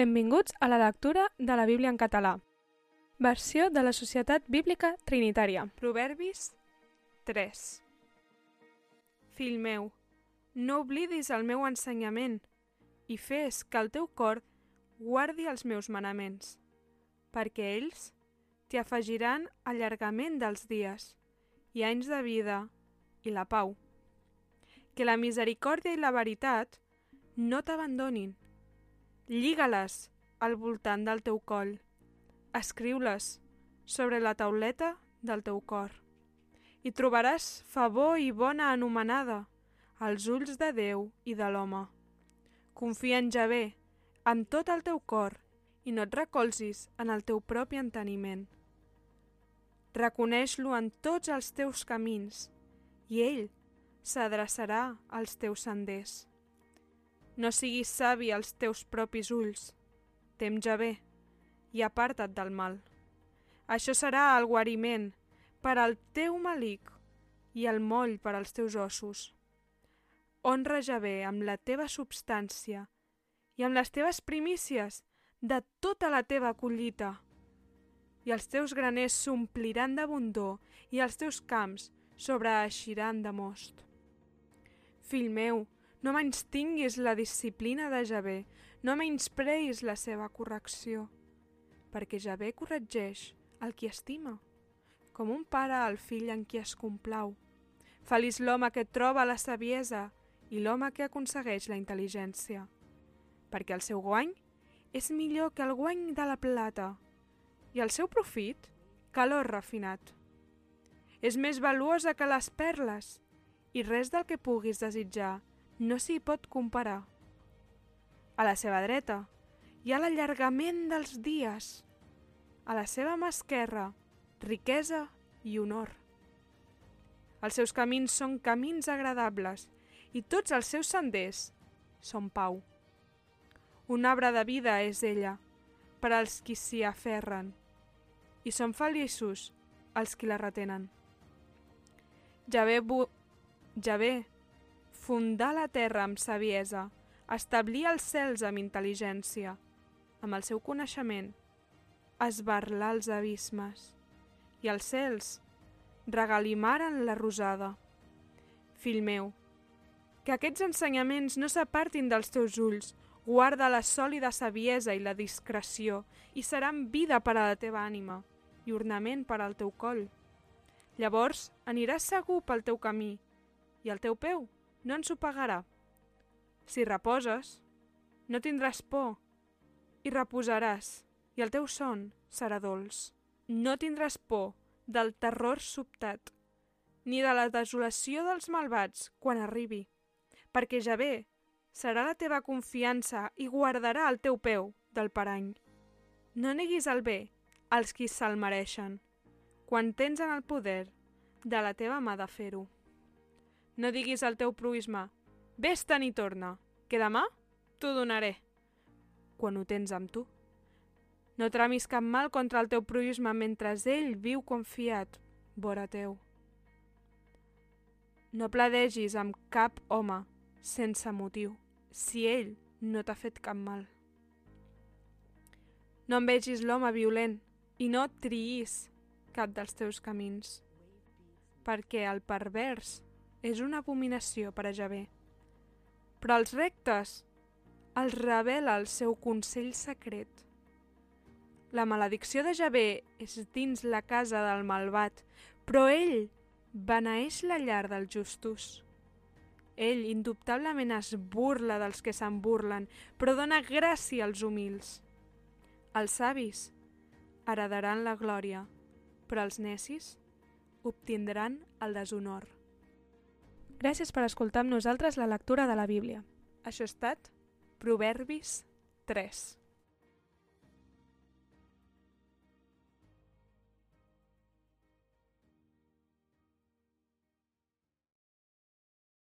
Benvinguts a la lectura de la Bíblia en català. Versió de la Societat Bíblica Trinitària. Proverbis 3. Fill meu, no oblidis el meu ensenyament i fes que el teu cor guardi els meus manaments, perquè ells t'hi afegiran allargament dels dies i anys de vida i la pau. Que la misericòrdia i la veritat no t'abandonin. Lliga-les al voltant del teu coll. Escriu-les sobre la tauleta del teu cor. I trobaràs favor i bona anomenada als ulls de Déu i de l'home. Confia en Javé amb tot el teu cor i no et recolzis en el teu propi enteniment. Reconeix-lo en tots els teus camins i ell s'adreçarà als teus senders. No siguis savi als teus propis ulls. Tem ja bé i aparta't del mal. Això serà el guariment per al teu malic i el moll per als teus ossos. Honra ja bé amb la teva substància i amb les teves primícies de tota la teva collita. I els teus graners s'ompliran d'abundor i els teus camps sobreeixiran de most. Fill meu, no menys tinguis la disciplina de Javé, no menyspreis la seva correcció, perquè Javé corregeix el qui estima, com un pare al fill en qui es complau. Feliç l'home que troba la saviesa i l'home que aconsegueix la intel·ligència, perquè el seu guany és millor que el guany de la plata i el seu profit que l'or refinat. És més valuosa que les perles i res del que puguis desitjar no s'hi pot comparar. A la seva dreta hi ha l'allargament dels dies. A la seva mà esquerra, riquesa i honor. Els seus camins són camins agradables i tots els seus senders són pau. Un arbre de vida és ella per als qui s'hi aferren i són feliços els qui la retenen. Ja ve, bu... ja ve fundar la terra amb saviesa, establir els cels amb intel·ligència, amb el seu coneixement, esbarlar els abismes, i els cels regalimaren la rosada. Fill meu, que aquests ensenyaments no s'apartin dels teus ulls, guarda la sòlida saviesa i la discreció, i seran vida per a la teva ànima i ornament per al teu coll. Llavors aniràs segur pel teu camí, i el teu peu no pagarà. Si reposes, no tindràs por i reposaràs, i el teu son serà dolç. No tindràs por del terror sobtat, ni de la desolació dels malvats quan arribi, perquè ja ve, serà la teva confiança i guardarà el teu peu del parany. No neguis el bé als qui se'l mereixen, quan tens en el poder de la teva mà de fer-ho. No diguis al teu proisme, vés-te'n i torna, que demà t'ho donaré, quan ho tens amb tu. No tramis cap mal contra el teu proisme mentre ell viu confiat, vora teu. No pladegis amb cap home sense motiu, si ell no t'ha fet cap mal. No envegis l'home violent i no triïs cap dels teus camins, perquè el pervers és una abominació per a Javé. Però els rectes els revela el seu consell secret. La maledicció de Javé és dins la casa del malvat, però ell beneeix la llar dels justos. Ell indubtablement es burla dels que se'n burlen, però dona gràcia als humils. Els savis heredaran la glòria, però els necis obtindran el deshonor. Gràcies per escoltar amb nosaltres la lectura de la Bíblia. Això ha estat Proverbis 3.